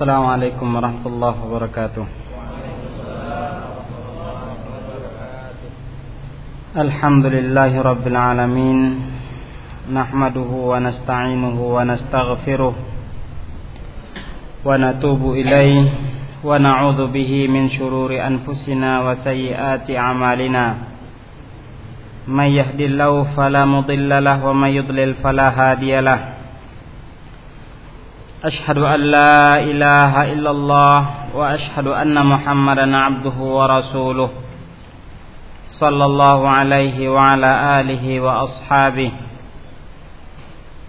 السلام عليكم ورحمة الله وبركاته. الحمد لله رب العالمين. نحمده ونستعينه ونستغفره ونتوب إليه ونعوذ به من شرور أنفسنا وسيئات أعمالنا. من يهد الله فلا مضل له ومن يضلل فلا هادي له. أشهد أن لا إله إلا الله وأشهد أن محمدا عبده ورسوله صلى الله عليه وعلى آله وأصحابه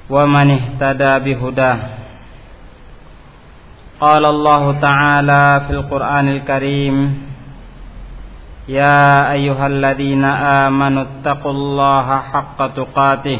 ومن اهتدى بهداه. قال الله تعالى في القرآن الكريم يا أيها الذين آمنوا اتقوا الله حق تقاته.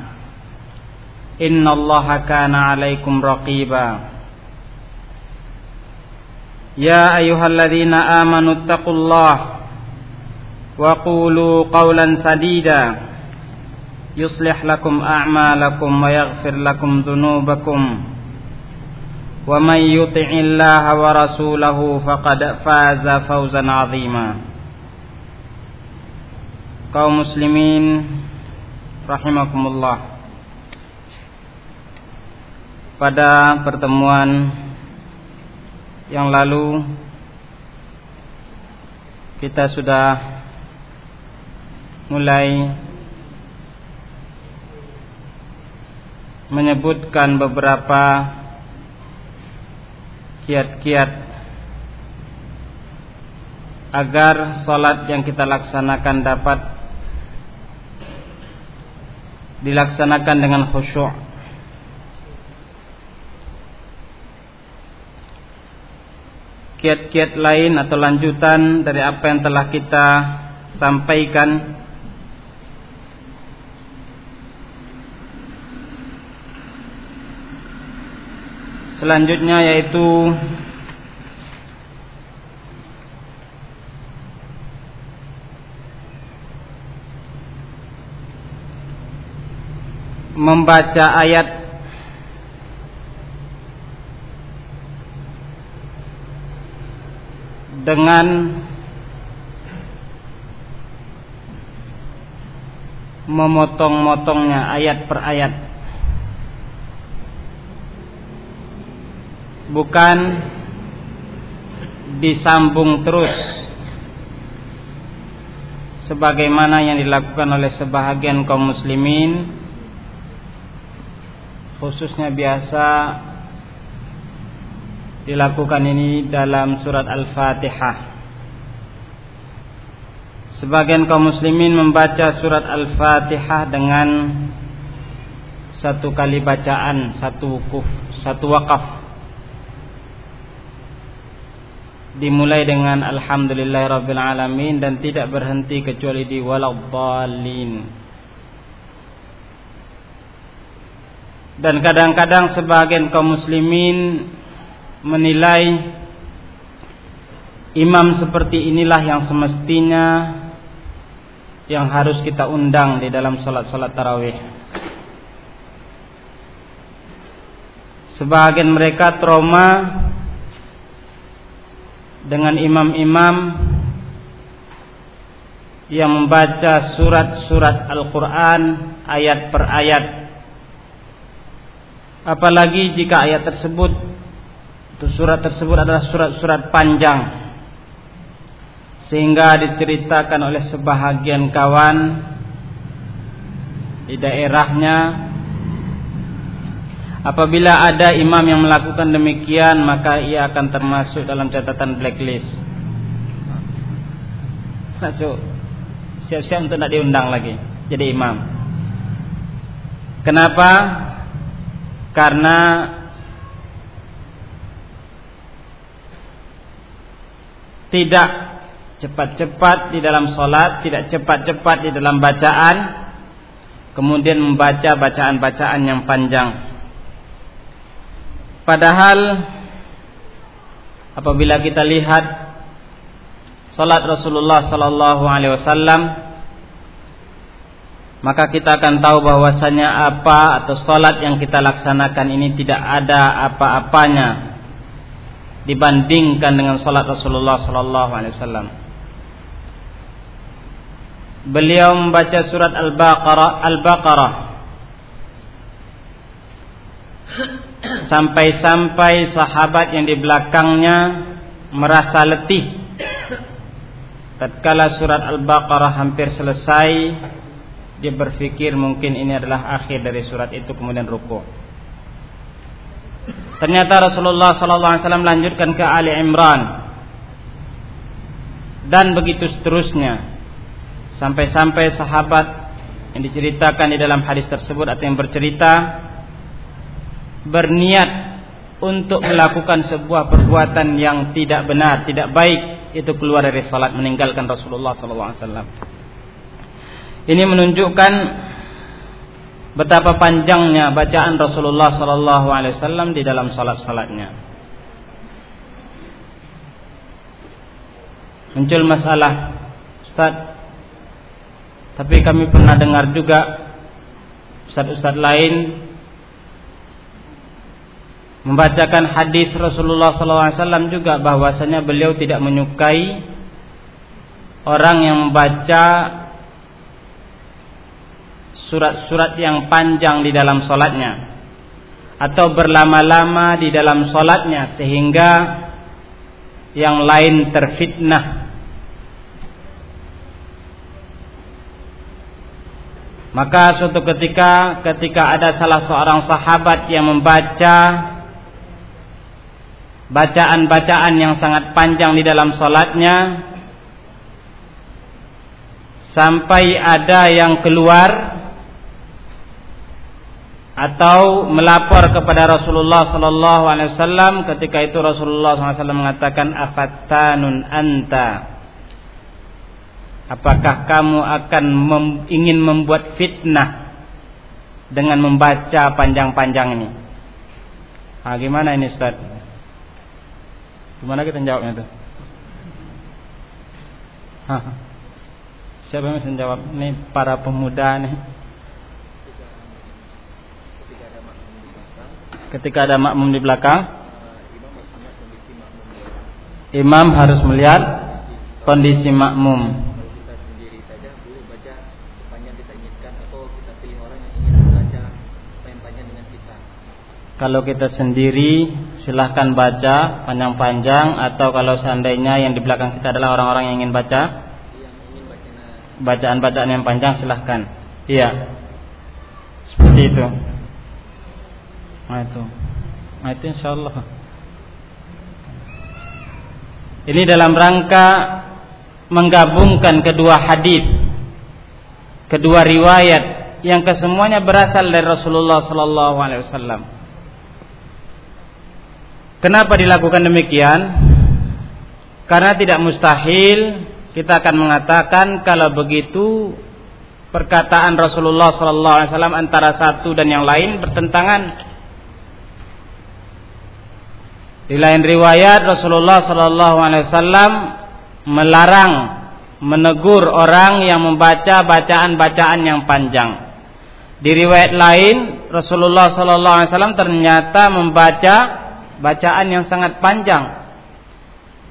إن الله كان عليكم رقيبا. يا أيها الذين آمنوا اتقوا الله وقولوا قولا سديدا. يصلح لكم أعمالكم ويغفر لكم ذنوبكم. ومن يطع الله ورسوله فقد فاز فوزا عظيما. kaum muslimin rahimakumullah pada pertemuan yang lalu kita sudah mulai menyebutkan beberapa kiat-kiat agar salat yang kita laksanakan dapat dilaksanakan dengan khusyuk. Kiat-kiat lain atau lanjutan dari apa yang telah kita sampaikan. Selanjutnya yaitu membaca ayat dengan memotong-motongnya ayat per ayat. Bukan disambung terus sebagaimana yang dilakukan oleh sebahagian kaum muslimin khususnya biasa dilakukan ini dalam surat Al-Fatihah Sebagian kaum muslimin membaca surat Al-Fatihah dengan satu kali bacaan, satu wukuf, satu wakaf dimulai dengan alhamdulillahirabbil alamin dan tidak berhenti kecuali di waladhdallin. Dan kadang-kadang sebagian kaum muslimin menilai imam seperti inilah yang semestinya yang harus kita undang di dalam salat-salat tarawih. Sebagian mereka trauma dengan imam-imam yang membaca surat-surat Al-Quran ayat per ayat. Apalagi jika ayat tersebut, itu surat tersebut adalah surat-surat panjang. Sehingga diceritakan oleh sebahagian kawan di daerahnya Apabila ada imam yang melakukan demikian maka ia akan termasuk dalam catatan blacklist. Masuk. Siap-siap untuk tidak diundang lagi jadi imam. Kenapa? Karena tidak cepat-cepat di dalam solat, tidak cepat-cepat di dalam bacaan, kemudian membaca bacaan-bacaan yang panjang. Padahal apabila kita lihat salat Rasulullah sallallahu alaihi wasallam maka kita akan tahu bahwasanya apa atau salat yang kita laksanakan ini tidak ada apa-apanya dibandingkan dengan salat Rasulullah sallallahu alaihi wasallam. Beliau membaca surat Al-Baqarah Al-Baqarah sampai-sampai sahabat yang di belakangnya merasa letih. Tatkala surat Al-Baqarah hampir selesai, dia berpikir mungkin ini adalah akhir dari surat itu kemudian ruku. Ternyata Rasulullah SAW lanjutkan ke Ali Imran dan begitu seterusnya sampai-sampai sahabat yang diceritakan di dalam hadis tersebut atau yang bercerita berniat untuk melakukan sebuah perbuatan yang tidak benar, tidak baik, itu keluar dari salat meninggalkan Rasulullah SAW. Ini menunjukkan betapa panjangnya bacaan Rasulullah SAW di dalam salat-salatnya. Muncul masalah, Ustaz. Tapi kami pernah dengar juga Ustaz-Ustaz lain membacakan hadis Rasulullah SAW juga bahwasanya beliau tidak menyukai orang yang membaca surat-surat yang panjang di dalam solatnya atau berlama-lama di dalam solatnya sehingga yang lain terfitnah. Maka suatu ketika ketika ada salah seorang sahabat yang membaca bacaan-bacaan yang sangat panjang di dalam solatnya sampai ada yang keluar atau melapor kepada Rasulullah sallallahu alaihi wasallam ketika itu Rasulullah SAW mengatakan afattanun anta apakah kamu akan mem ingin membuat fitnah dengan membaca panjang-panjang ini ah gimana ini Ustaz Gimana kita jawabnya itu? Hah. Siapa yang jawab? Ini para pemuda nih. Ketika ada makmum di belakang, imam harus melihat kondisi makmum. Kalau kita sendiri silahkan baca panjang-panjang atau kalau seandainya yang di belakang kita adalah orang-orang yang ingin baca bacaan-bacaan yang panjang silahkan. Iya. Seperti itu nah itu nah itu insyaallah ini dalam rangka menggabungkan kedua hadis kedua riwayat yang kesemuanya berasal dari Rasulullah sallallahu alaihi wasallam Kenapa dilakukan demikian? Karena tidak mustahil kita akan mengatakan kalau begitu perkataan Rasulullah sallallahu alaihi wasallam antara satu dan yang lain bertentangan. Di lain riwayat Rasulullah sallallahu alaihi wasallam melarang menegur orang yang membaca bacaan-bacaan yang panjang. Di riwayat lain Rasulullah sallallahu alaihi wasallam ternyata membaca bacaan yang sangat panjang.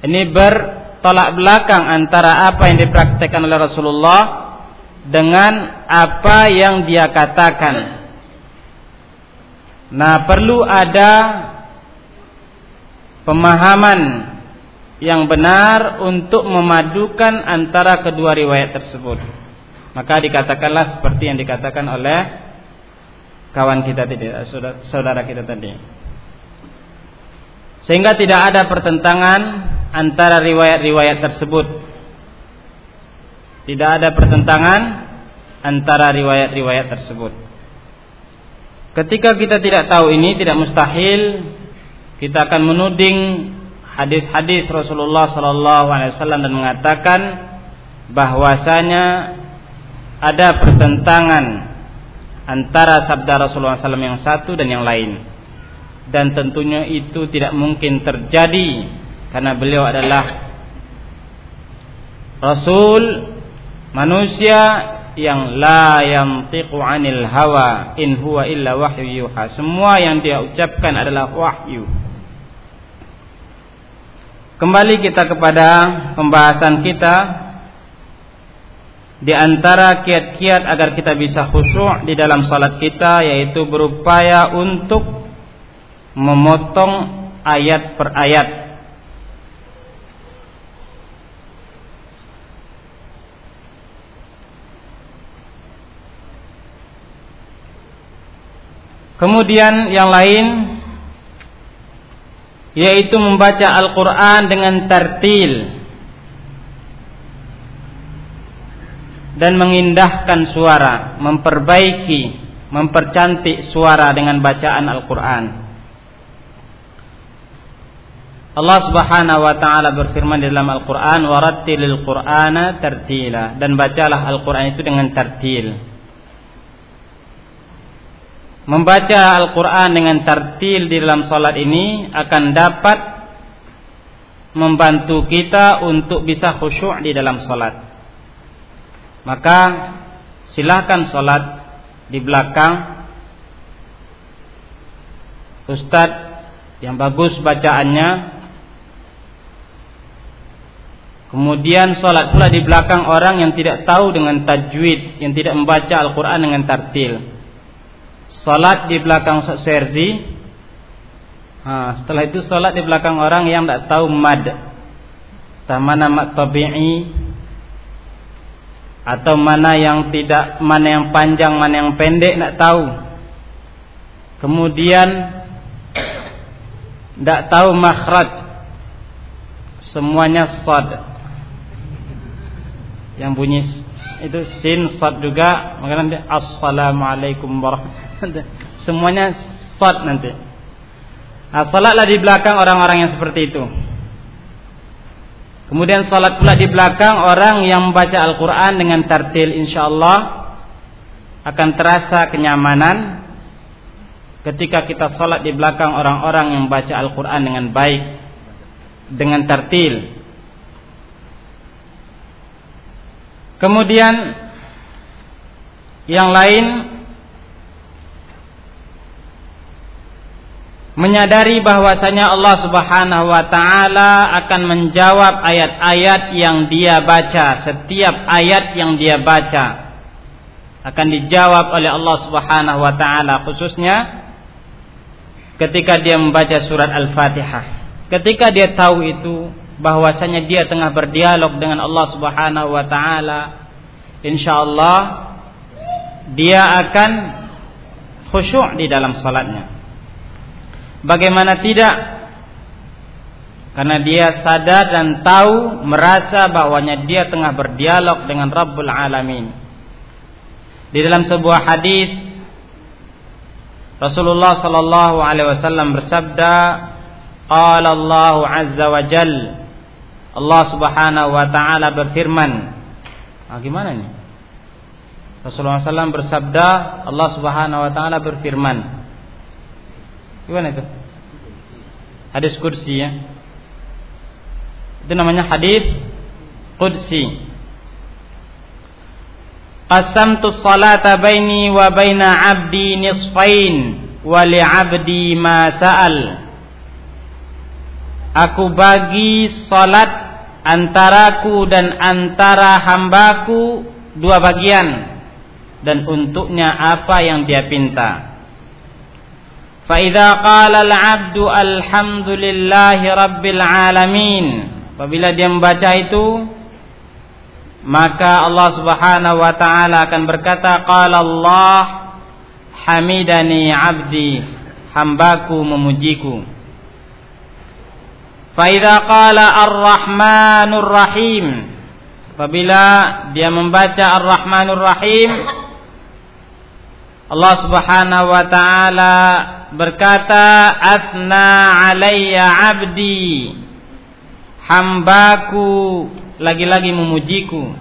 Ini bertolak belakang antara apa yang dipraktekkan oleh Rasulullah dengan apa yang dia katakan. Nah, perlu ada pemahaman yang benar untuk memadukan antara kedua riwayat tersebut. Maka dikatakanlah seperti yang dikatakan oleh kawan kita tadi, saudara kita tadi. Sehingga tidak ada pertentangan antara riwayat-riwayat tersebut. Tidak ada pertentangan antara riwayat-riwayat tersebut. Ketika kita tidak tahu ini, tidak mustahil kita akan menuding hadis-hadis Rasulullah sallallahu alaihi wasallam dan mengatakan bahwasanya ada pertentangan antara sabda Rasulullah SAW yang satu dan yang lain dan tentunya itu tidak mungkin terjadi karena beliau adalah Rasul manusia yang la yantiqu anil hawa in huwa illa wahyu yuha. Semua yang dia ucapkan adalah wahyu. Kembali kita kepada pembahasan kita di antara kiat-kiat agar kita bisa khusyuk di dalam salat kita yaitu berupaya untuk memotong ayat per ayat. Kemudian yang lain yaitu membaca Al-Qur'an dengan tartil dan mengindahkan suara, memperbaiki, mempercantik suara dengan bacaan Al-Qur'an. Allah Subhanahu wa taala berfirman di dalam Al-Qur'an, "Warattilil Qur'ana tartila." Dan bacalah Al-Qur'an itu dengan tartil membaca Al-Quran dengan tartil di dalam salat ini akan dapat membantu kita untuk bisa khusyuk di dalam salat. Maka silahkan salat di belakang Ustadz yang bagus bacaannya Kemudian salat pula di belakang orang yang tidak tahu dengan tajwid, yang tidak membaca Al-Quran dengan tartil Salat di belakang serzi. Nah, setelah itu salat di belakang orang yang tidak tahu mad. Mana mad tabi'i atau mana yang tidak mana yang panjang mana yang pendek tidak tahu. Kemudian tidak tahu makhraj. Semuanya sad. Yang bunyi itu sin sad juga. Maka nanti assalamualaikum warahmatullahi Semuanya spot nanti. Nah, salatlah di belakang orang-orang yang seperti itu. Kemudian salat pula di belakang orang yang membaca Al-Quran dengan tartil insyaallah akan terasa kenyamanan ketika kita salat di belakang orang-orang yang membaca Al-Quran dengan baik dengan tartil. Kemudian yang lain menyadari bahwasanya Allah Subhanahu wa taala akan menjawab ayat-ayat yang dia baca, setiap ayat yang dia baca akan dijawab oleh Allah Subhanahu wa taala khususnya ketika dia membaca surat Al-Fatihah. Ketika dia tahu itu bahwasanya dia tengah berdialog dengan Allah Subhanahu wa taala, insyaallah dia akan khusyuk di dalam salatnya. Bagaimana tidak? Karena dia sadar dan tahu merasa bahwanya dia tengah berdialog dengan Rabbul Alamin. Di dalam sebuah hadis Rasulullah sallallahu alaihi wasallam bersabda, "Qala Allah azza wa jal" Allah Subhanahu wa taala berfirman. Nah, gimana ini? Rasulullah SAW bersabda, Allah Subhanahu wa taala berfirman. Gimana itu? Hadis kursi ya. Itu namanya hadis kursi. Qasamtu salata baini wa baina 'abdi nisfain wa li 'abdi ma sa'al. Aku bagi salat antaraku dan antara hambaku dua bagian dan untuknya apa yang dia pinta. فإذا قال العبد الحمد alhamdulillahi رب alamin. Apabila dia membaca itu maka Allah Subhanahu wa taala akan berkata qala Allah hamidani 'abdi hambaku memujiku. Faidha qala ar-rahmanur rahim. Apabila dia membaca ar-rahmanur rahim Allah Subhanahu wa taala berkata asna alayya abdi. Hambaku lagi-lagi memujiku.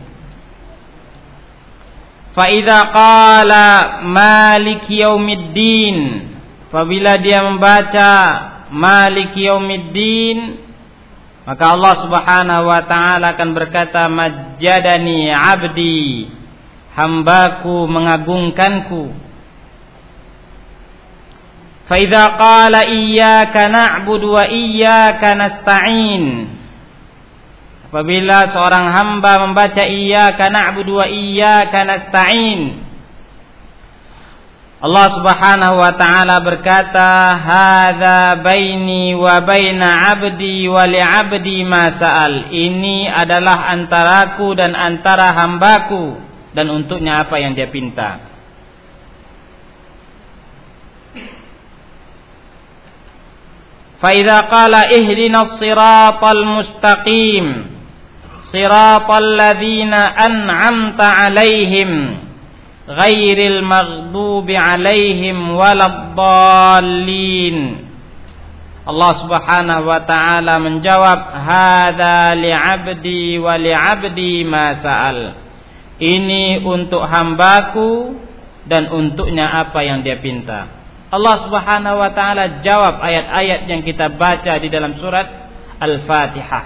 Fa idza qala malik yaumiddin. Apabila dia membaca malik yaumiddin maka Allah Subhanahu wa taala akan berkata majjadani abdi. Hambaku mengagungkanku فإذا قال إياك نعبد وإياك نستعين Apabila seorang hamba membaca iyyaka na'budu wa iyyaka nasta'in Allah Subhanahu wa taala berkata hadza baini wa baina 'abdi wa li 'abdi ma sa'al ini adalah antaraku dan antara hambaku dan untuknya apa yang dia pinta فإذا قال اهدنا الصراط المستقيم صراط الذين أنعمت عليهم غير المغضوب عليهم ولا الضالين Allah Subhanahu wa taala menjawab hadza li'abdi wa li'abdi ma sa'al ini untuk hambaku dan untuknya apa yang dia pinta Allah Subhanahu wa taala jawab ayat-ayat yang kita baca di dalam surat Al-Fatihah.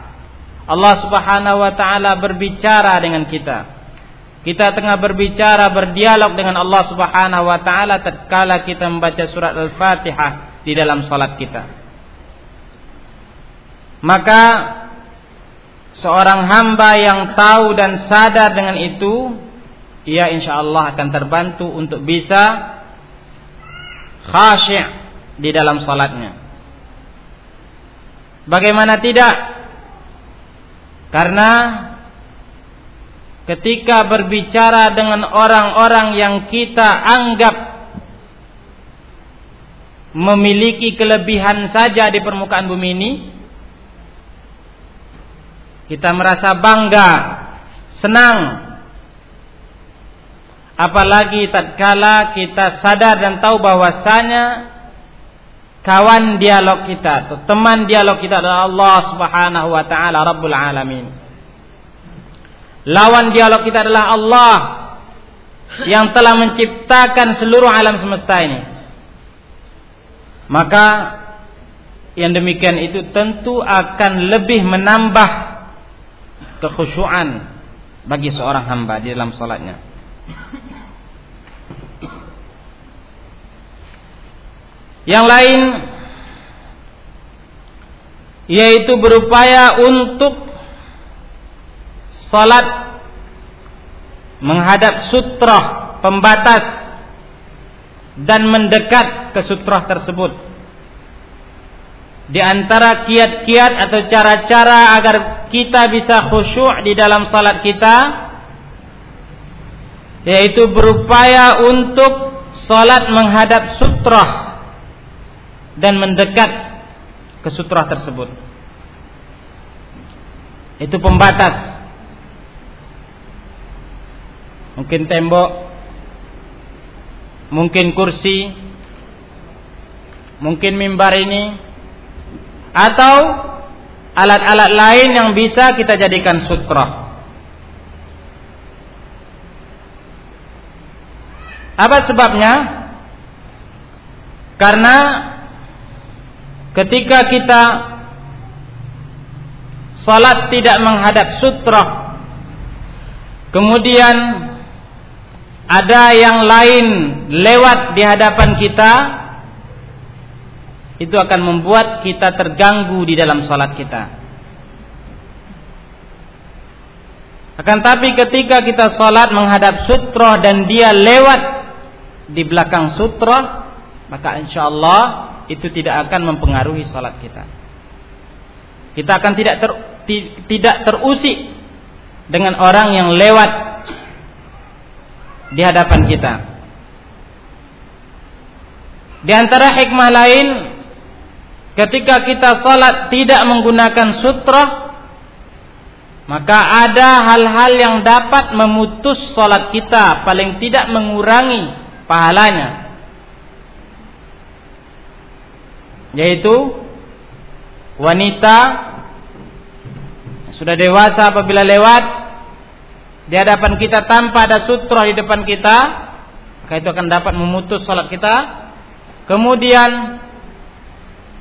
Allah Subhanahu wa taala berbicara dengan kita. Kita tengah berbicara berdialog dengan Allah Subhanahu wa taala tatkala kita membaca surat Al-Fatihah di dalam salat kita. Maka seorang hamba yang tahu dan sadar dengan itu, ia insya Allah akan terbantu untuk bisa khasyi' di dalam salatnya. Bagaimana tidak? Karena ketika berbicara dengan orang-orang yang kita anggap memiliki kelebihan saja di permukaan bumi ini, kita merasa bangga, senang Apalagi tatkala kita sadar dan tahu bahwasanya kawan dialog kita atau teman dialog kita adalah Allah Subhanahu wa taala Rabbul Alamin. Lawan dialog kita adalah Allah yang telah menciptakan seluruh alam semesta ini. Maka yang demikian itu tentu akan lebih menambah kekhusyuan bagi seorang hamba di dalam salatnya. Yang lain yaitu berupaya untuk salat menghadap sutra pembatas dan mendekat ke sutra tersebut. Di antara kiat-kiat atau cara-cara agar kita bisa khusyuk di dalam salat kita yaitu berupaya untuk salat menghadap sutra dan mendekat ke sutra tersebut. Itu pembatas. Mungkin tembok, mungkin kursi, mungkin mimbar ini, atau alat-alat lain yang bisa kita jadikan sutra. Apa sebabnya? Karena Ketika kita salat tidak menghadap sutra kemudian ada yang lain lewat di hadapan kita itu akan membuat kita terganggu di dalam salat kita. Akan tapi ketika kita salat menghadap sutra dan dia lewat di belakang sutra maka insyaallah itu tidak akan mempengaruhi salat kita. Kita akan tidak ter, tidak terusik dengan orang yang lewat di hadapan kita. Di antara hikmah lain ketika kita salat tidak menggunakan sutra maka ada hal-hal yang dapat memutus salat kita paling tidak mengurangi pahalanya yaitu wanita sudah dewasa apabila lewat di hadapan kita tanpa ada sutra di depan kita, maka itu akan dapat memutus salat kita. Kemudian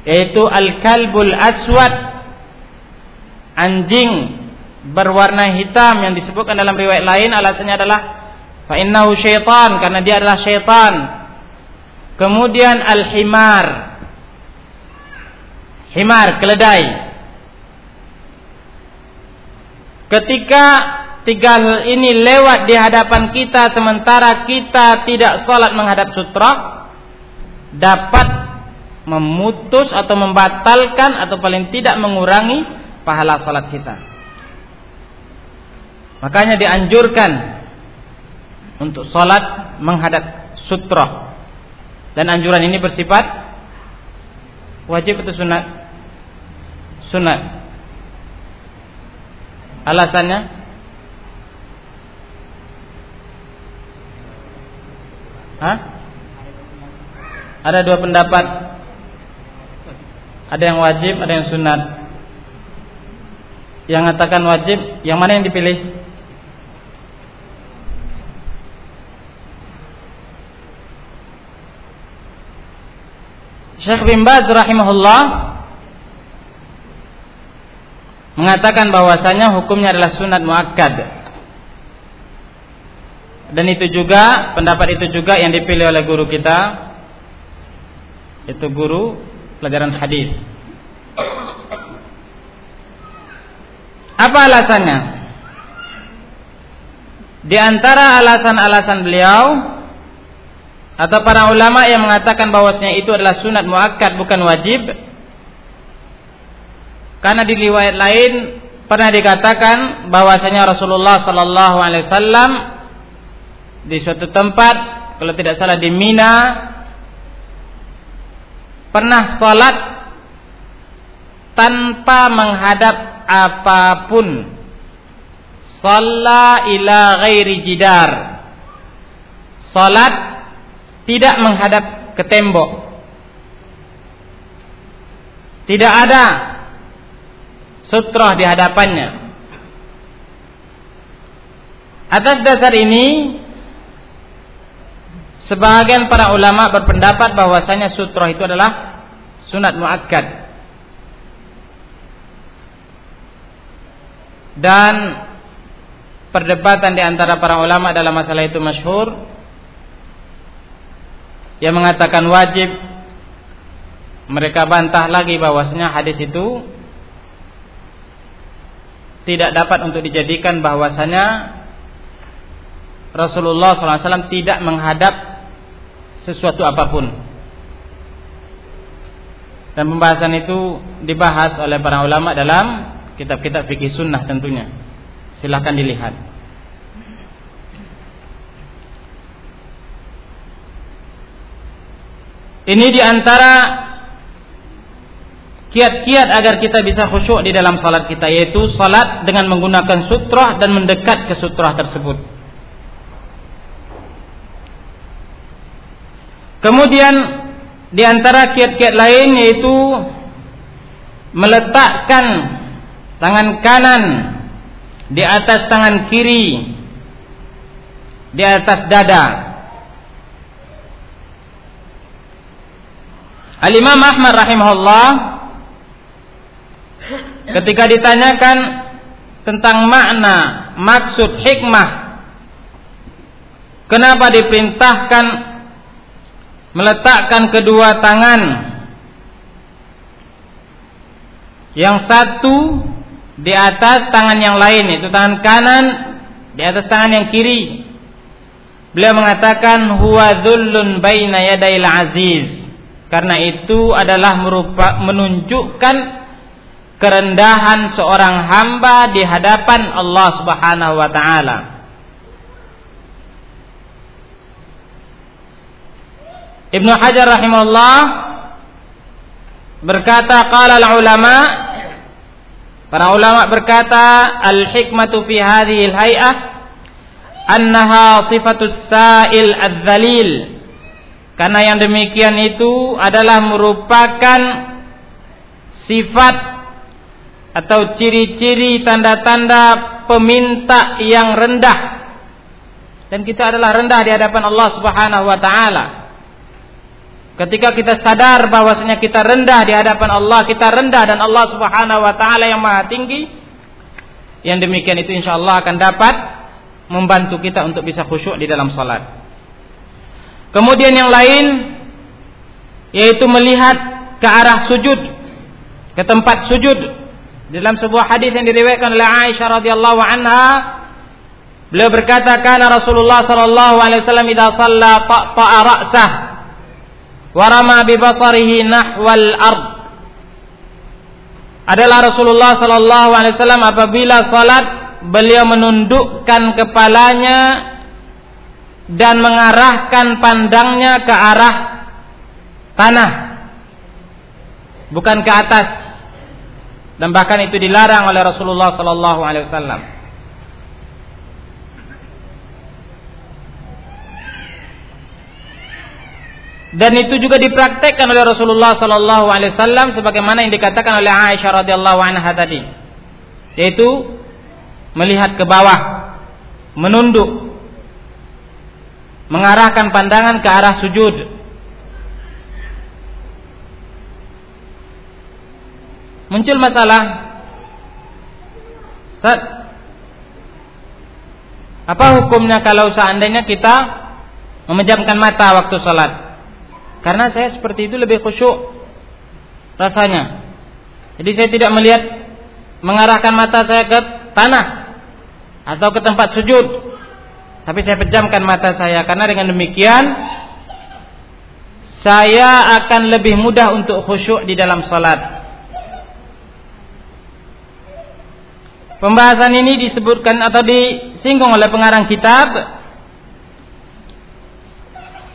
yaitu al-kalbul aswad anjing berwarna hitam yang disebutkan dalam riwayat lain alasannya adalah fa innahu syaitan karena dia adalah syaitan. Kemudian al-himar. Himar, keledai. Ketika tiga hal ini lewat di hadapan kita sementara kita tidak sholat menghadap sutra dapat memutus atau membatalkan atau paling tidak mengurangi pahala sholat kita. Makanya dianjurkan untuk sholat menghadap sutra dan anjuran ini bersifat wajib atau sunat? Sunat. Alasannya Hah? Ada dua pendapat. Ada yang wajib, ada yang sunat. Yang mengatakan wajib, yang mana yang dipilih? Syekh bin Baz rahimahullah mengatakan bahwasanya hukumnya adalah sunat muakkad dan itu juga pendapat itu juga yang dipilih oleh guru kita itu guru pelajaran hadis. Apa alasannya? Di antara alasan-alasan beliau atau para ulama yang mengatakan bahwasanya itu adalah sunat muakkad bukan wajib karena di riwayat lain pernah dikatakan bahwasanya Rasulullah sallallahu alaihi wasallam di suatu tempat kalau tidak salah di Mina pernah salat tanpa menghadap apa pun. Salla ila ghairi jidar. Salat tidak menghadap ke tembok. Tidak ada sutra di hadapannya Atas dasar ini Sebagian para ulama berpendapat bahwasanya sutroh itu adalah sunat muakkad. Dan perdebatan di antara para ulama dalam masalah itu masyhur yang mengatakan wajib mereka bantah lagi bahwasanya hadis itu tidak dapat untuk dijadikan bahwasanya Rasulullah SAW tidak menghadap sesuatu apa pun. Dan pembahasan itu dibahas oleh para ulama dalam kitab-kitab fikih sunnah tentunya. Silahkan dilihat. Ini di antara kiat-kiat agar kita bisa khusyuk di dalam salat kita yaitu salat dengan menggunakan sutrah dan mendekat ke sutrah tersebut. Kemudian di antara kiat-kiat lain yaitu meletakkan tangan kanan di atas tangan kiri di atas dada. Al-Imam Ahmad rahimahullah ketika ditanyakan tentang makna, maksud hikmah kenapa diperintahkan meletakkan kedua tangan? Yang satu di atas tangan yang lain itu tangan kanan di atas tangan yang kiri. Beliau mengatakan huwa dhullun baina yadayil aziz. Karena itu adalah merupa, menunjukkan kerendahan seorang hamba di hadapan Allah Subhanahu wa taala. Ibnu Hajar rahimahullah berkata qala al ulama para ulama berkata al hikmatu fi hadhihi al hay'ah annaha sifatus sa'il adzalil karena yang demikian itu adalah merupakan sifat atau ciri-ciri tanda-tanda peminta yang rendah dan kita adalah rendah di hadapan Allah Subhanahu wa taala. Ketika kita sadar bahwasanya kita rendah di hadapan Allah, kita rendah dan Allah Subhanahu wa taala yang maha tinggi, yang demikian itu insyaallah akan dapat membantu kita untuk bisa khusyuk di dalam salat. Kemudian yang lain yaitu melihat ke arah sujud, ke tempat sujud dalam sebuah hadis yang diriwayatkan oleh Aisyah radhiyallahu anha, beliau berkata, "Kana Rasulullah sallallahu alaihi wasallam idza shalla ta'a ra'sah wa rama bi basarihi nahwal ard." Adalah Rasulullah sallallahu alaihi wasallam apabila salat beliau menundukkan kepalanya dan mengarahkan pandangnya ke arah tanah bukan ke atas dan bahkan itu dilarang oleh Rasulullah sallallahu alaihi wasallam. Dan itu juga dipraktekkan oleh Rasulullah sallallahu alaihi wasallam sebagaimana yang dikatakan oleh Aisyah radhiyallahu anha tadi. Yaitu melihat ke bawah, menunduk, mengarahkan pandangan ke arah sujud. Muncul masalah. Ustaz. Apa hukumnya kalau seandainya kita memejamkan mata waktu sholat? Karena saya seperti itu lebih khusyuk rasanya. Jadi saya tidak melihat mengarahkan mata saya ke tanah atau ke tempat sujud. Tapi saya pejamkan mata saya. Karena dengan demikian saya akan lebih mudah untuk khusyuk di dalam sholat Pembahasan ini disebutkan atau disinggung oleh pengarang kitab.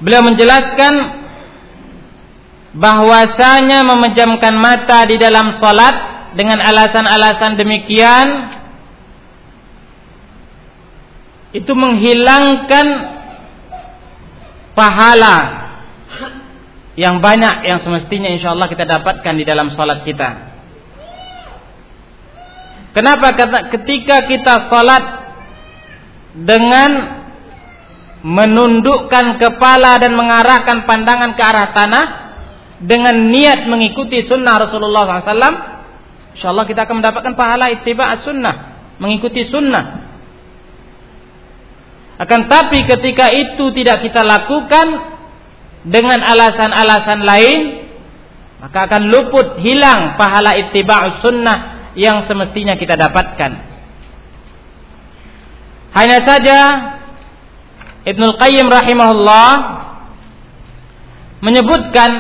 Beliau menjelaskan bahwasanya memejamkan mata di dalam salat dengan alasan-alasan demikian itu menghilangkan pahala yang banyak yang semestinya insyaallah kita dapatkan di dalam salat kita. Kenapa? Karena ketika kita salat dengan menundukkan kepala dan mengarahkan pandangan ke arah tanah dengan niat mengikuti sunnah Rasulullah SAW, insya Allah kita akan mendapatkan pahala ittiba sunnah, mengikuti sunnah. Akan tapi ketika itu tidak kita lakukan dengan alasan-alasan lain, maka akan luput hilang pahala ittiba sunnah yang semestinya kita dapatkan. Hanya saja Ibnul Qayyim rahimahullah menyebutkan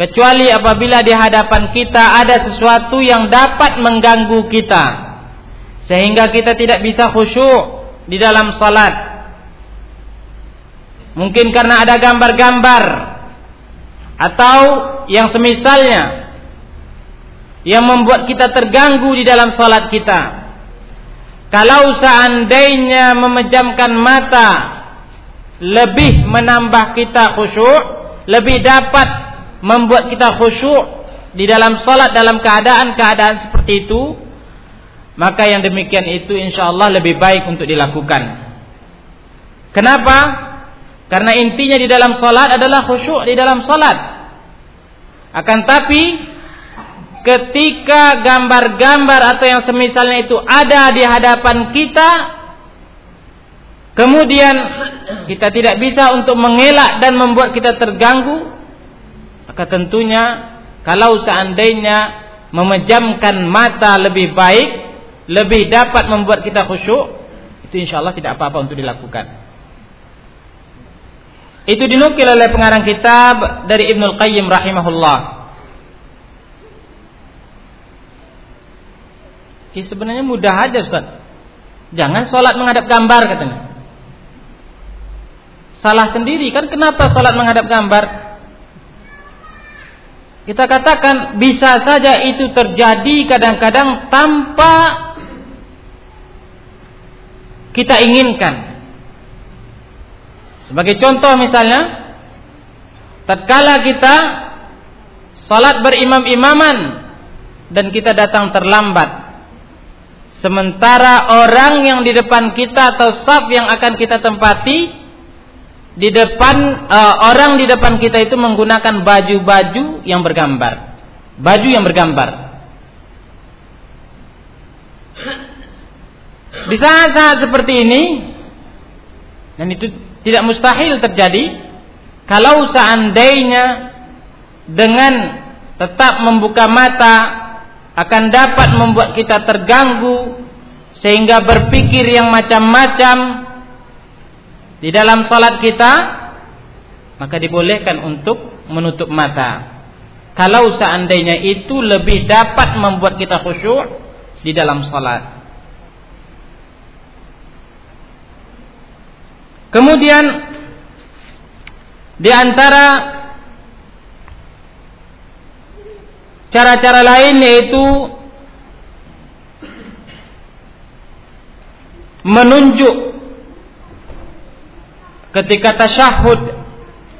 kecuali apabila di hadapan kita ada sesuatu yang dapat mengganggu kita sehingga kita tidak bisa khusyuk di dalam salat. Mungkin karena ada gambar-gambar atau yang semisalnya yang membuat kita terganggu di dalam salat kita. Kalau seandainya memejamkan mata lebih menambah kita khusyuk, lebih dapat membuat kita khusyuk di dalam salat dalam keadaan-keadaan seperti itu, maka yang demikian itu insya Allah lebih baik untuk dilakukan. Kenapa? Karena intinya di dalam salat adalah khusyuk di dalam salat. Akan tapi ketika gambar-gambar atau yang semisalnya itu ada di hadapan kita kemudian kita tidak bisa untuk mengelak dan membuat kita terganggu maka tentunya kalau seandainya memejamkan mata lebih baik lebih dapat membuat kita khusyuk itu insya Allah tidak apa-apa untuk dilakukan. Itu dinukil oleh pengarang kitab dari Ibnul Qayyim rahimahullah Ya sebenarnya mudah aja Ustaz. Jangan sholat menghadap gambar katanya. Salah sendiri kan kenapa sholat menghadap gambar? Kita katakan bisa saja itu terjadi kadang-kadang tanpa kita inginkan. Sebagai contoh misalnya, tatkala kita salat berimam-imaman dan kita datang terlambat. Sementara orang yang di depan kita atau saf yang akan kita tempati di depan uh, orang di depan kita itu menggunakan baju-baju yang bergambar. Baju yang bergambar. Di saat-saat seperti ini dan itu tidak mustahil terjadi kalau seandainya dengan tetap membuka mata akan dapat membuat kita terganggu sehingga berpikir yang macam-macam di dalam salat kita maka dibolehkan untuk menutup mata. Kalau seandainya itu lebih dapat membuat kita khusyuk di dalam salat. Kemudian di antara cara-cara lain yaitu menunjuk ketika tasyahud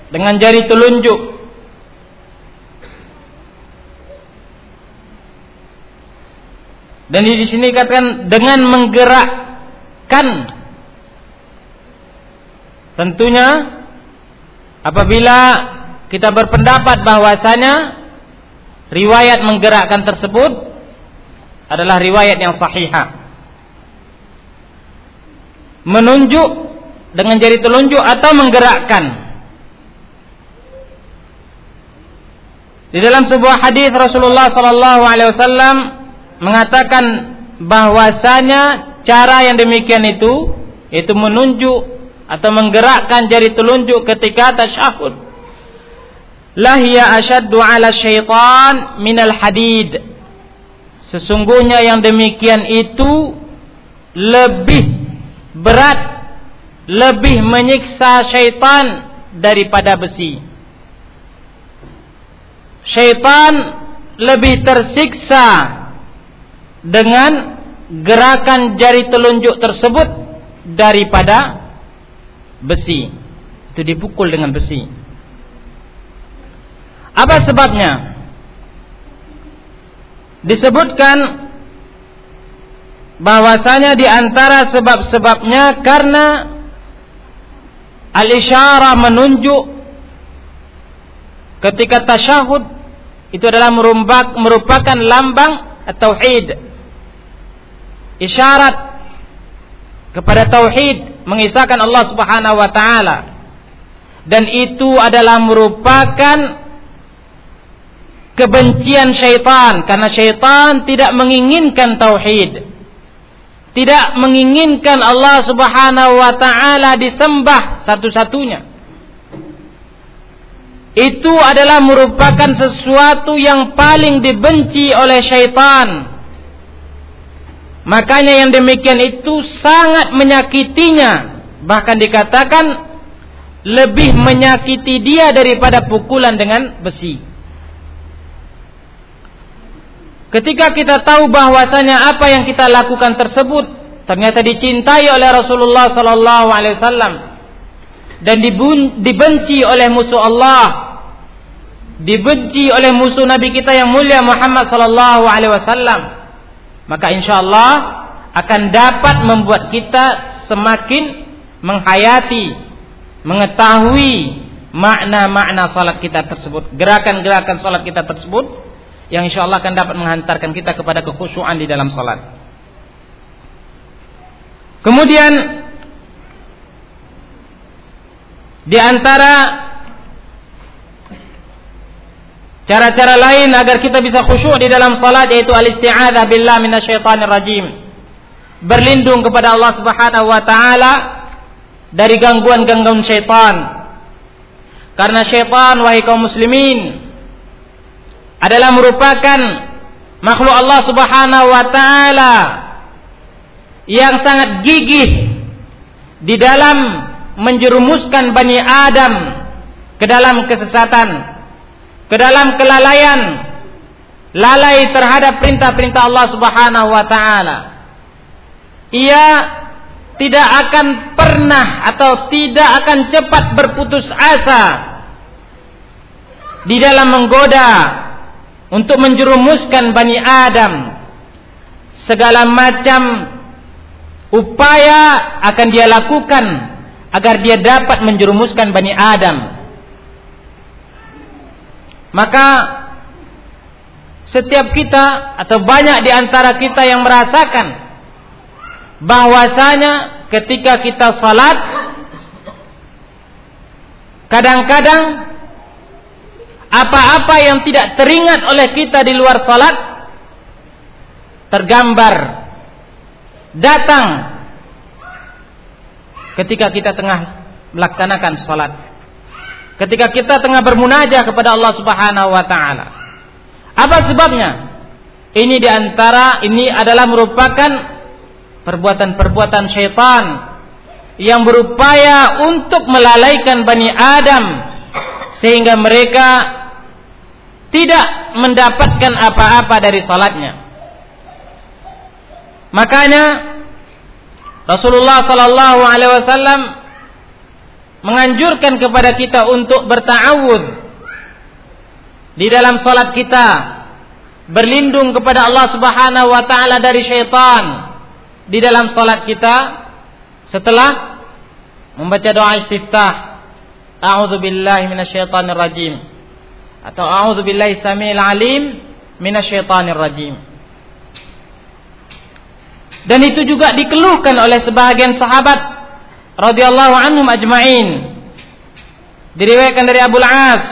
dengan jari telunjuk. Dan di sini katakan dengan menggerakkan. Tentunya apabila kita berpendapat bahwasanya riwayat menggerakkan tersebut adalah riwayat yang sahihah. Menunjuk dengan jari telunjuk atau menggerakkan. Di dalam sebuah hadis Rasulullah sallallahu alaihi wasallam mengatakan bahwasanya cara yang demikian itu itu menunjuk atau menggerakkan jari telunjuk ketika tasyahud lahia asyaddu ala syaitan minal hadid. Sesungguhnya yang demikian itu lebih berat, lebih menyiksa syaitan daripada besi. Syaitan lebih tersiksa dengan gerakan jari telunjuk tersebut daripada besi. Itu dipukul dengan besi. Apa sebabnya? Disebutkan bahwasanya di antara sebab-sebabnya karena al-isyarah menunjuk ketika tasyahud itu adalah merupakan lambang tauhid. Isyarat kepada tauhid mengisahkan Allah Subhanahu wa taala. Dan itu adalah merupakan kebencian syaitan. Karena syaitan tidak menginginkan tauhid. Tidak menginginkan Allah Subhanahu wa taala disembah satu-satunya. Itu adalah merupakan sesuatu yang paling dibenci oleh syaitan. Makanya yang demikian itu sangat menyakitinya. Bahkan dikatakan lebih menyakiti dia daripada pukulan dengan besi Ketika kita tahu bahwasanya apa yang kita lakukan tersebut ternyata dicintai oleh Rasulullah sallallahu alaihi wasallam dan dibenci oleh musuh Allah, dibenci oleh musuh Nabi kita yang mulia Muhammad sallallahu alaihi wasallam, maka insyaallah akan dapat membuat kita semakin menghayati, mengetahui makna-makna salat kita tersebut, gerakan-gerakan salat kita tersebut yang insya Allah akan dapat menghantarkan kita kepada kekhusyuan di dalam salat. Kemudian di antara cara-cara lain agar kita bisa khusyuk di dalam salat yaitu al-isti'adzah billah minasyaitonir rajim. Berlindung kepada Allah Subhanahu wa taala dari gangguan-gangguan syaitan. Karena syaitan wahai kaum muslimin adalah merupakan makhluk Allah Subhanahu wa taala yang sangat gigih di dalam menjerumuskan Bani Adam ke dalam kesesatan, ke dalam kelalaian, lalai terhadap perintah-perintah Allah Subhanahu wa taala. Ia tidak akan pernah atau tidak akan cepat berputus asa di dalam menggoda untuk menjerumuskan Bani Adam. Segala macam upaya akan dia lakukan agar dia dapat menjerumuskan Bani Adam. Maka setiap kita atau banyak di antara kita yang merasakan bahwasanya ketika kita salat kadang-kadang apa-apa yang tidak teringat oleh kita di luar salat tergambar datang ketika kita tengah melaksanakan salat. Ketika kita tengah bermunajah kepada Allah Subhanahu wa taala. Apa sebabnya? Ini di antara ini adalah merupakan perbuatan-perbuatan syaitan yang berupaya untuk melalaikan Bani Adam sehingga mereka tidak mendapatkan apa-apa dari salatnya. Makanya Rasulullah sallallahu alaihi wasallam menganjurkan kepada kita untuk berta'awud di dalam salat kita, berlindung kepada Allah Subhanahu wa taala dari syaitan di dalam salat kita setelah membaca doa istiftah A'udzu billahi minasyaitonir rajim. Atau a'udzu billahi samil alim minasyaitonir rajim. Dan itu juga dikeluhkan oleh sebahagian sahabat radhiyallahu anhum ajma'in. Diriwayatkan dari Abu Al-As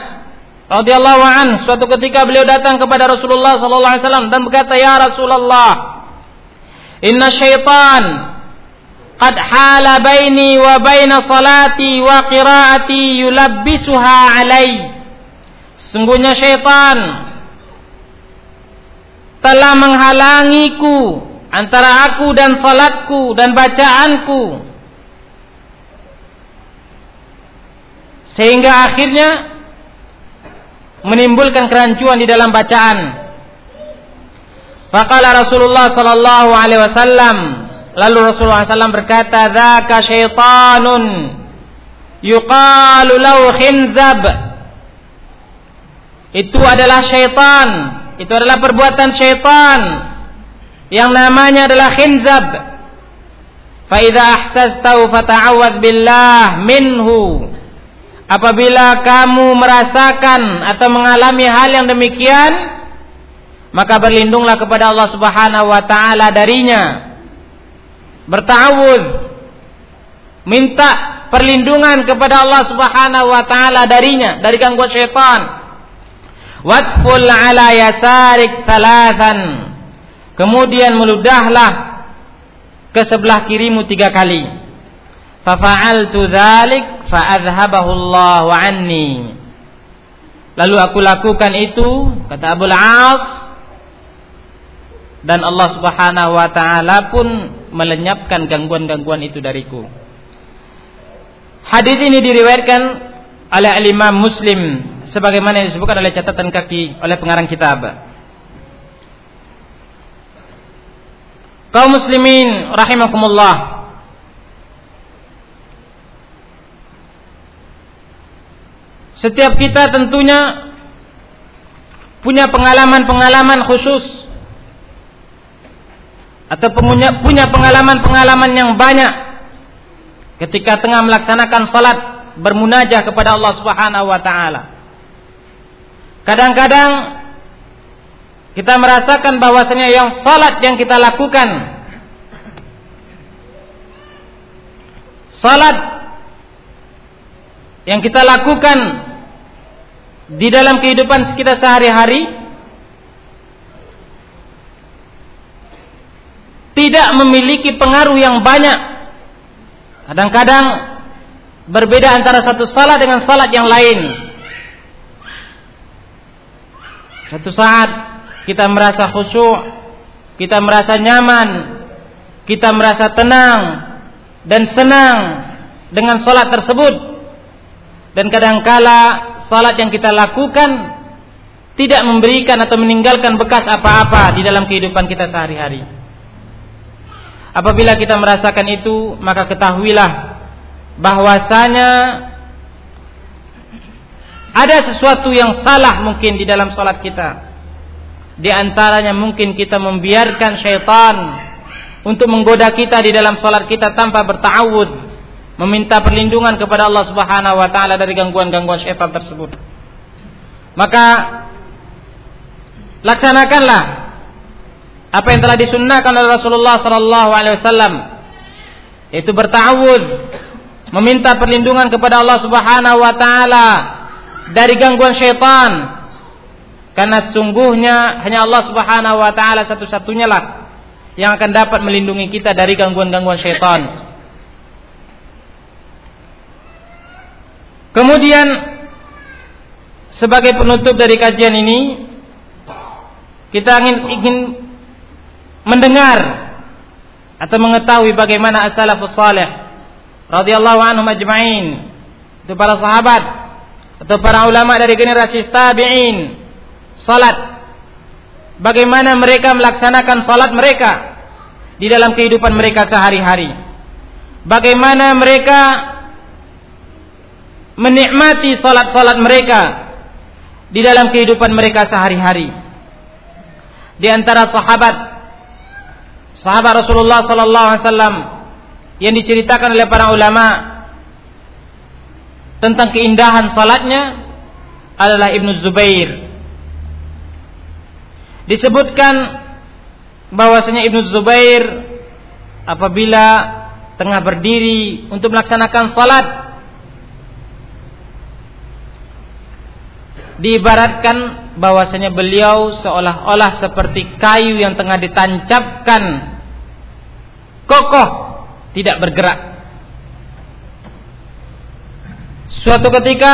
radhiyallahu an suatu ketika beliau datang kepada Rasulullah sallallahu alaihi wasallam dan berkata, "Ya Rasulullah, inna syaitan qad hala baini wa baina salati wa qiraati yulabbisuha alai sungguhnya syaitan telah menghalangiku antara aku dan salatku dan bacaanku sehingga akhirnya menimbulkan kerancuan di dalam bacaan. Faqala Rasulullah sallallahu alaihi wasallam Lalu Rasulullah SAW berkata, "Dzaka syaitanun yuqalu lahu khinzab." Itu adalah syaitan. Itu adalah perbuatan syaitan yang namanya adalah khinzab. Fa idza billah minhu. Apabila kamu merasakan atau mengalami hal yang demikian, maka berlindunglah kepada Allah Subhanahu wa taala darinya bertawud minta perlindungan kepada Allah Subhanahu wa taala darinya dari gangguan syaitan. Watful ala yasarik talatan kemudian meludahlah ke sebelah kirimu tiga kali. Fafa'altu dzalik fa'adhabahu Allah anni. Lalu aku lakukan itu kata Abu Al-As dan Allah Subhanahu wa taala pun melenyapkan gangguan-gangguan itu dariku. Hadis ini diriwayatkan oleh Imam Muslim sebagaimana disebutkan oleh catatan kaki oleh pengarang kitab. Kaum muslimin rahimakumullah. Setiap kita tentunya punya pengalaman-pengalaman khusus atau punya pengalaman-pengalaman yang banyak ketika tengah melaksanakan salat bermunajah kepada Allah Subhanahu wa taala. Kadang-kadang kita merasakan bahwasanya yang salat yang kita lakukan salat yang kita lakukan di dalam kehidupan kita sehari-hari tidak memiliki pengaruh yang banyak. Kadang-kadang berbeda antara satu salat dengan salat yang lain. Satu saat kita merasa khusyuk, kita merasa nyaman, kita merasa tenang dan senang dengan salat tersebut. Dan kadangkala salat yang kita lakukan tidak memberikan atau meninggalkan bekas apa-apa di dalam kehidupan kita sehari-hari. Apabila kita merasakan itu, maka ketahuilah bahwasanya ada sesuatu yang salah mungkin di dalam salat kita. Di antaranya mungkin kita membiarkan syaitan untuk menggoda kita di dalam salat kita tanpa bertawud, meminta perlindungan kepada Allah Subhanahu wa taala dari gangguan-gangguan syaitan tersebut. Maka laksanakanlah apa yang telah disunnahkan oleh Rasulullah sallallahu alaihi wasallam yaitu bertawud meminta perlindungan kepada Allah Subhanahu wa taala dari gangguan syaitan karena sungguhnya hanya Allah Subhanahu wa taala satu-satunya lah yang akan dapat melindungi kita dari gangguan-gangguan syaitan. Kemudian sebagai penutup dari kajian ini kita ingin ingin mendengar atau mengetahui bagaimana as-salafus salih radhiyallahu anhum ajma'in itu para sahabat atau para ulama dari generasi tabi'in salat bagaimana mereka melaksanakan salat mereka di dalam kehidupan mereka sehari-hari. Bagaimana mereka menikmati salat-salat mereka di dalam kehidupan mereka sehari-hari. Di antara sahabat sahabat Rasulullah sallallahu alaihi wasallam yang diceritakan oleh para ulama tentang keindahan salatnya adalah Ibnu Zubair. Disebutkan bahwasanya Ibnu Zubair apabila tengah berdiri untuk melaksanakan salat diibaratkan bahwasanya beliau seolah-olah seperti kayu yang tengah ditancapkan. Kokoh tidak bergerak. Suatu ketika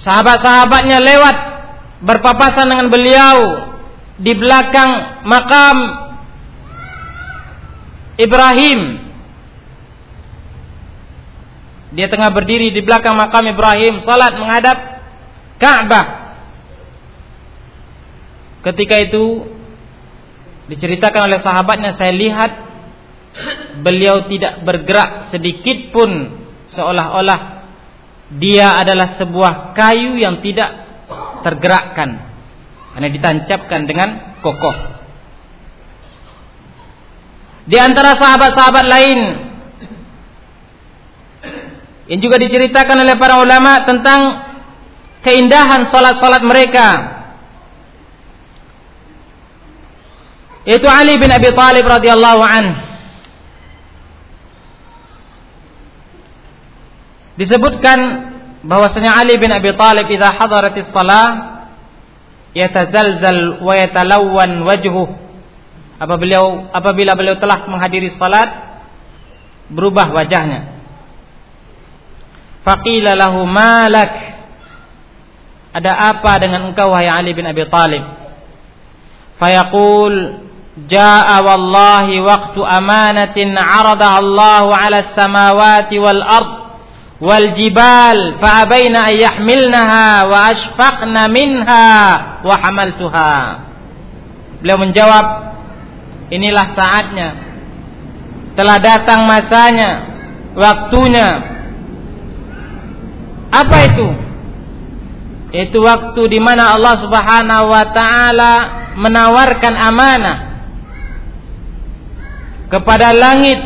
sahabat-sahabatnya lewat berpapasan dengan beliau di belakang makam Ibrahim. Dia tengah berdiri di belakang makam Ibrahim, salat menghadap Ka'bah. Ketika itu diceritakan oleh sahabatnya, saya lihat beliau tidak bergerak sedikit pun seolah-olah dia adalah sebuah kayu yang tidak tergerakkan karena ditancapkan dengan kokoh. Di antara sahabat-sahabat lain yang juga diceritakan oleh para ulama tentang keindahan salat-salat mereka. Yaitu Ali bin Abi Thalib radhiyallahu an. Disebutkan bahwasanya Ali bin Abi Thalib idza hadaratis shalah yatazalzal wa yatalawwan wajhuh. Apabila apabila beliau telah menghadiri salat berubah wajahnya. Faqila lahu malak ada apa dengan engkau wahai Ali bin Abi Thalib fayaqul jaa wallahi waqtu amanatin 'aradaha Allah 'ala as-samawati wal ard wal jibal fa abaina yahmilnaha wa ashfaqna minha wa hamaltuha. Beliau menjawab inilah saatnya. Telah datang masanya waktunya. Apa itu itu waktu di mana Allah Subhanahu wa taala menawarkan amanah kepada langit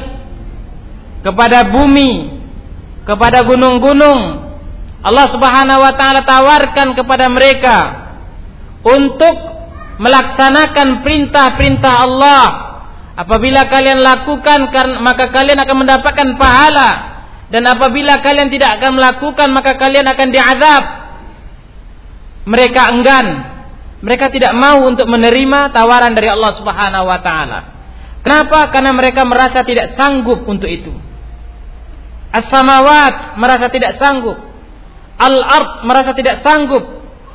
kepada bumi kepada gunung-gunung. Allah Subhanahu wa taala tawarkan kepada mereka untuk melaksanakan perintah-perintah Allah. Apabila kalian lakukan maka kalian akan mendapatkan pahala dan apabila kalian tidak akan melakukan maka kalian akan diazab. Mereka enggan. Mereka tidak mau untuk menerima tawaran dari Allah Subhanahu wa taala. Kenapa? Karena mereka merasa tidak sanggup untuk itu. As-samawat merasa tidak sanggup. Al-ard merasa tidak sanggup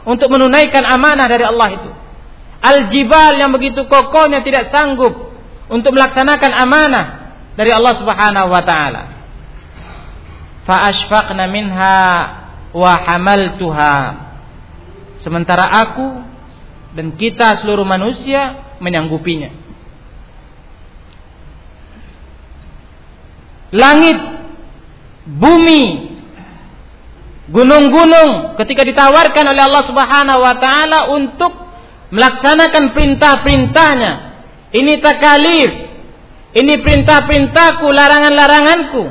untuk menunaikan amanah dari Allah itu. Al-jibal yang begitu kokohnya tidak sanggup untuk melaksanakan amanah dari Allah Subhanahu wa taala. Fa minha wa hamaltuha. Sementara aku dan kita seluruh manusia menyanggupinya. Langit bumi, gunung-gunung ketika ditawarkan oleh Allah Subhanahu wa taala untuk melaksanakan perintah-perintahnya. Ini takalif. Ini perintah-perintahku, larangan-laranganku.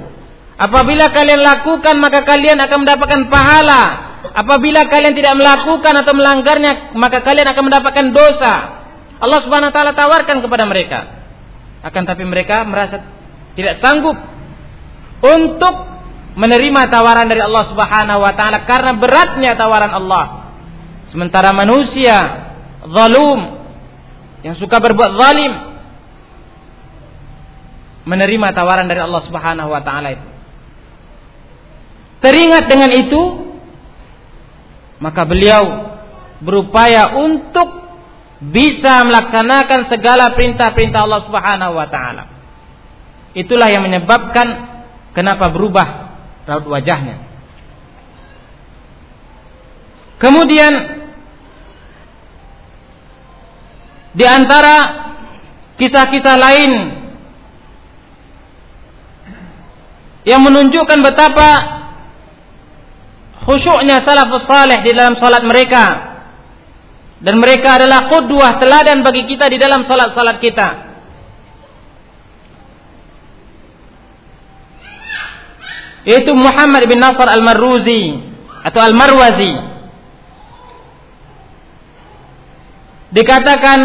Apabila kalian lakukan maka kalian akan mendapatkan pahala. Apabila kalian tidak melakukan atau melanggarnya maka kalian akan mendapatkan dosa. Allah Subhanahu wa taala tawarkan kepada mereka. Akan tapi mereka merasa tidak sanggup untuk menerima tawaran dari Allah Subhanahu wa taala karena beratnya tawaran Allah. Sementara manusia zalum yang suka berbuat zalim menerima tawaran dari Allah Subhanahu wa taala itu. Teringat dengan itu maka beliau berupaya untuk bisa melaksanakan segala perintah-perintah Allah Subhanahu wa taala. Itulah yang menyebabkan kenapa berubah raut wajahnya. Kemudian di antara kisah-kisah lain yang menunjukkan betapa khusyuknya salafus saleh di dalam salat mereka dan mereka adalah qudwah teladan bagi kita di dalam salat-salat kita. Yaitu Muhammad bin Nasr al-Marruzi atau al-Marwazi. Dikatakan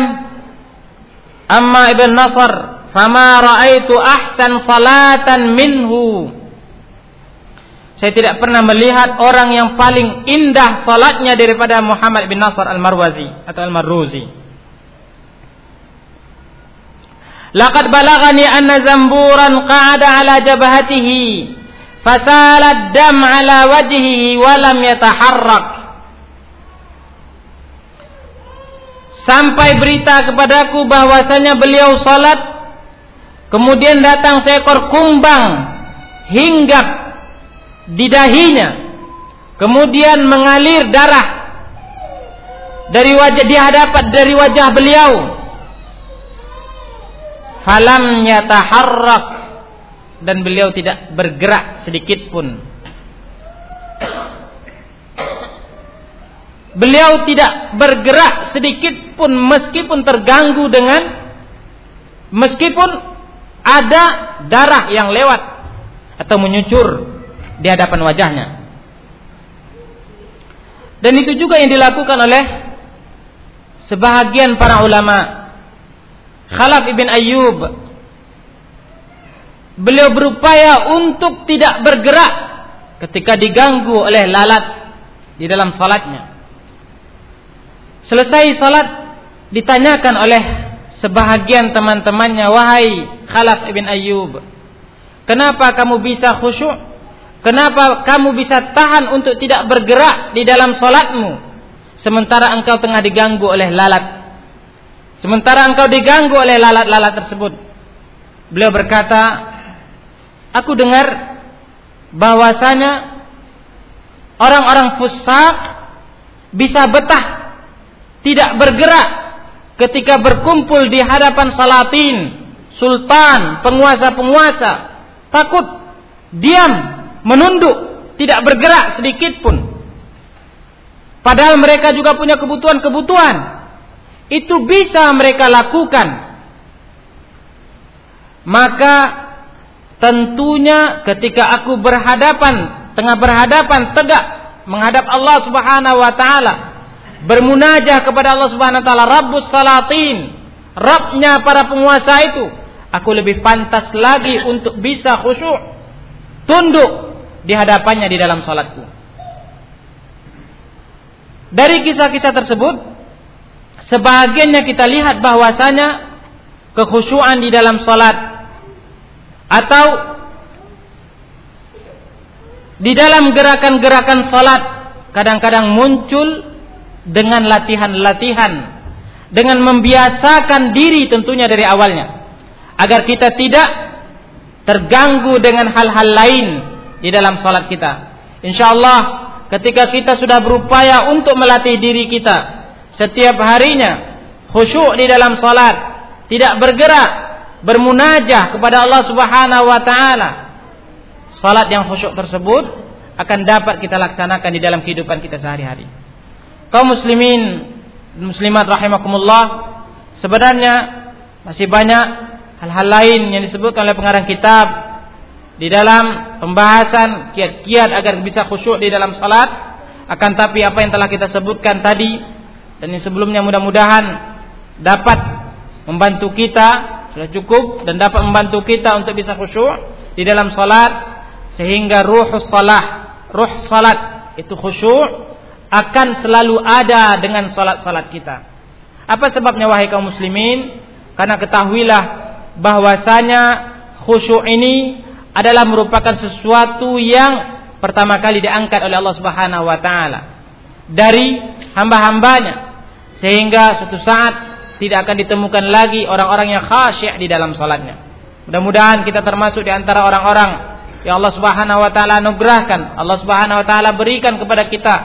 Amma ibn Nasr fama ra'aitu ahsan salatan minhu saya tidak pernah melihat orang yang paling indah salatnya daripada Muhammad bin Nasr al-Marwazi atau al-Marruzi. Laqad balagani anna zamburan qa'ada ala jabhatihi fasala dam ala wajhihi wa lam yataharrak. Sampai berita kepadaku bahwasanya beliau salat kemudian datang seekor kumbang hinggap di dahinya kemudian mengalir darah dari wajah di hadapan dari wajah beliau. Falam yataharrak. Dan beliau tidak bergerak sedikit pun. Beliau tidak bergerak sedikit pun meskipun terganggu dengan meskipun ada darah yang lewat atau menyucur di hadapan wajahnya. Dan itu juga yang dilakukan oleh sebahagian para ulama. Khalaf ibn Ayyub beliau berupaya untuk tidak bergerak ketika diganggu oleh lalat di dalam salatnya. Selesai salat ditanyakan oleh sebahagian teman-temannya, "Wahai Khalaf ibn Ayyub, kenapa kamu bisa khusyuk Kenapa kamu bisa tahan untuk tidak bergerak di dalam solatmu? Sementara engkau tengah diganggu oleh lalat. Sementara engkau diganggu oleh lalat-lalat tersebut. Beliau berkata, Aku dengar bahwasanya orang-orang fusak bisa betah tidak bergerak ketika berkumpul di hadapan salatin, sultan, penguasa-penguasa. Takut, diam, menunduk, tidak bergerak sedikit pun. Padahal mereka juga punya kebutuhan-kebutuhan. Itu bisa mereka lakukan. Maka tentunya ketika aku berhadapan, tengah berhadapan tegak menghadap Allah Subhanahu wa taala, bermunajah kepada Allah Subhanahu wa taala, Rabbus Salatin, Rabbnya para penguasa itu, aku lebih pantas lagi untuk bisa khusyuk, tunduk di hadapannya di dalam salatku. Dari kisah-kisah tersebut, sebagiannya kita lihat bahwasanya kekhusyuan di dalam salat atau di dalam gerakan-gerakan salat kadang-kadang muncul dengan latihan-latihan dengan membiasakan diri tentunya dari awalnya agar kita tidak terganggu dengan hal-hal lain di dalam salat kita. Insya Allah ketika kita sudah berupaya untuk melatih diri kita setiap harinya khusyuk di dalam salat, tidak bergerak, bermunajah kepada Allah Subhanahu wa taala. Salat yang khusyuk tersebut akan dapat kita laksanakan di dalam kehidupan kita sehari-hari. Kaum muslimin muslimat rahimakumullah, sebenarnya masih banyak hal-hal lain yang disebutkan oleh pengarang kitab di dalam pembahasan kiat-kiat agar bisa khusyuk di dalam salat. Akan tapi apa yang telah kita sebutkan tadi dan yang sebelumnya mudah-mudahan dapat membantu kita sudah cukup dan dapat membantu kita untuk bisa khusyuk di dalam salat sehingga ruh salah, ruh salat itu khusyuk akan selalu ada dengan salat-salat kita. Apa sebabnya wahai kaum muslimin? Karena ketahuilah bahwasanya khusyuk ini adalah merupakan sesuatu yang pertama kali diangkat oleh Allah Subhanahu wa taala dari hamba-hambanya sehingga suatu saat tidak akan ditemukan lagi orang-orang yang khasyik di dalam salatnya. Mudah-mudahan kita termasuk di antara orang-orang yang Allah Subhanahu wa taala anugerahkan, Allah Subhanahu wa taala berikan kepada kita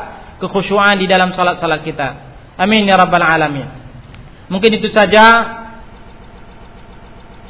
kekhusyuan di dalam salat-salat kita. Amin ya rabbal alamin. Mungkin itu saja.